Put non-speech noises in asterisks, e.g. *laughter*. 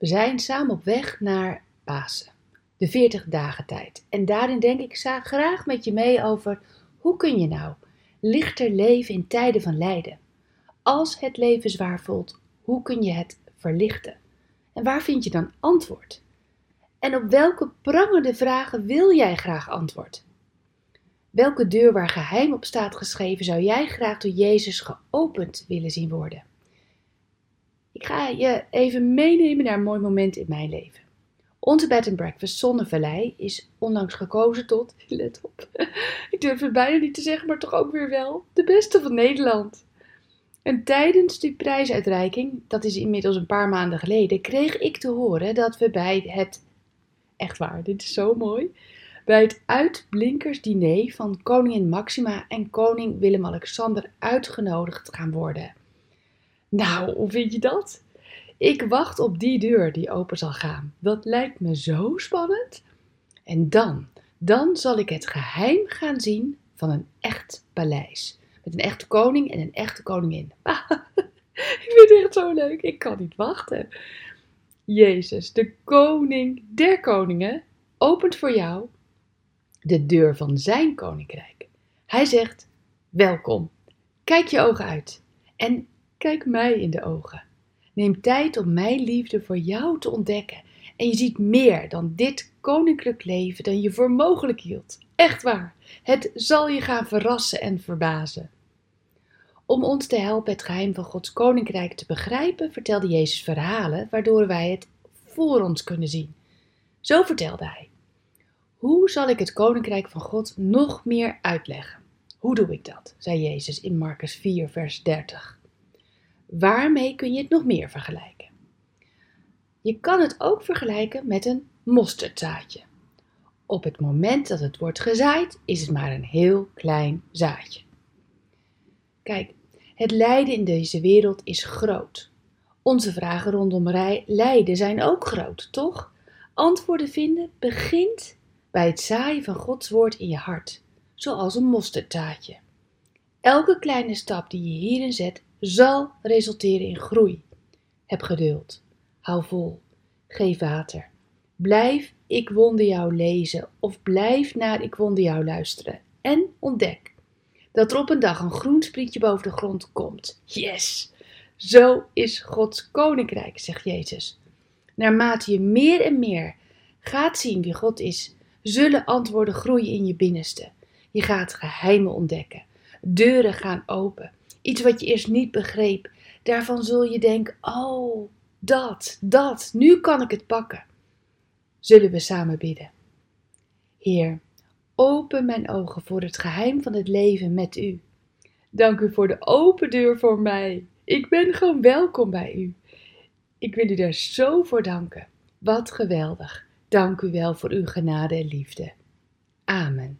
We zijn samen op weg naar Pasen, de 40 dagen tijd. En daarin denk ik graag met je mee over hoe kun je nou lichter leven in tijden van lijden. Als het leven zwaar voelt, hoe kun je het verlichten? En waar vind je dan antwoord? En op welke prangende vragen wil jij graag antwoord? Welke deur waar geheim op staat geschreven zou jij graag door Jezus geopend willen zien worden? Ga je even meenemen naar een mooi moment in mijn leven. Onze bed and breakfast Zonnevallei is onlangs gekozen tot, *laughs* let op, *laughs* ik durf het bijna niet te zeggen, maar toch ook weer wel, de beste van Nederland. En tijdens die prijsuitreiking, dat is inmiddels een paar maanden geleden, kreeg ik te horen dat we bij het, echt waar, dit is zo mooi, bij het uitblinkersdiner van koningin Maxima en koning Willem-Alexander uitgenodigd gaan worden. Nou, hoe vind je dat? Ik wacht op die deur die open zal gaan. Dat lijkt me zo spannend. En dan, dan zal ik het geheim gaan zien van een echt paleis. Met een echte koning en een echte koningin. *laughs* ik vind het echt zo leuk. Ik kan niet wachten. Jezus, de koning der koningen, opent voor jou de deur van zijn koninkrijk. Hij zegt: Welkom. Kijk je ogen uit en kijk mij in de ogen. Neem tijd om mijn liefde voor jou te ontdekken. En je ziet meer dan dit koninklijk leven dan je voor mogelijk hield. Echt waar. Het zal je gaan verrassen en verbazen. Om ons te helpen het geheim van Gods koninkrijk te begrijpen, vertelde Jezus verhalen waardoor wij het voor ons kunnen zien. Zo vertelde hij: Hoe zal ik het koninkrijk van God nog meer uitleggen? Hoe doe ik dat? zei Jezus in Marcus 4, vers 30. Waarmee kun je het nog meer vergelijken? Je kan het ook vergelijken met een mosterdzaadje. Op het moment dat het wordt gezaaid, is het maar een heel klein zaadje. Kijk, het lijden in deze wereld is groot. Onze vragen rondom lijden zijn ook groot, toch? Antwoorden vinden begint bij het zaaien van Gods woord in je hart, zoals een mosterdzaadje. Elke kleine stap die je hierin zet, zal resulteren in groei. Heb geduld. Hou vol. Geef water. Blijf Ik wonder jou lezen of blijf naar Ik wonder jou luisteren. En ontdek dat er op een dag een groen sprietje boven de grond komt. Yes! Zo is Gods koninkrijk, zegt Jezus. Naarmate je meer en meer gaat zien wie God is, zullen antwoorden groeien in je binnenste. Je gaat geheimen ontdekken. Deuren gaan open. Iets wat je eerst niet begreep. Daarvan zul je denken: oh, dat, dat, nu kan ik het pakken. Zullen we samen bidden? Heer, open mijn ogen voor het geheim van het leven met u. Dank u voor de open deur voor mij. Ik ben gewoon welkom bij u. Ik wil u daar zo voor danken. Wat geweldig. Dank u wel voor uw genade en liefde. Amen.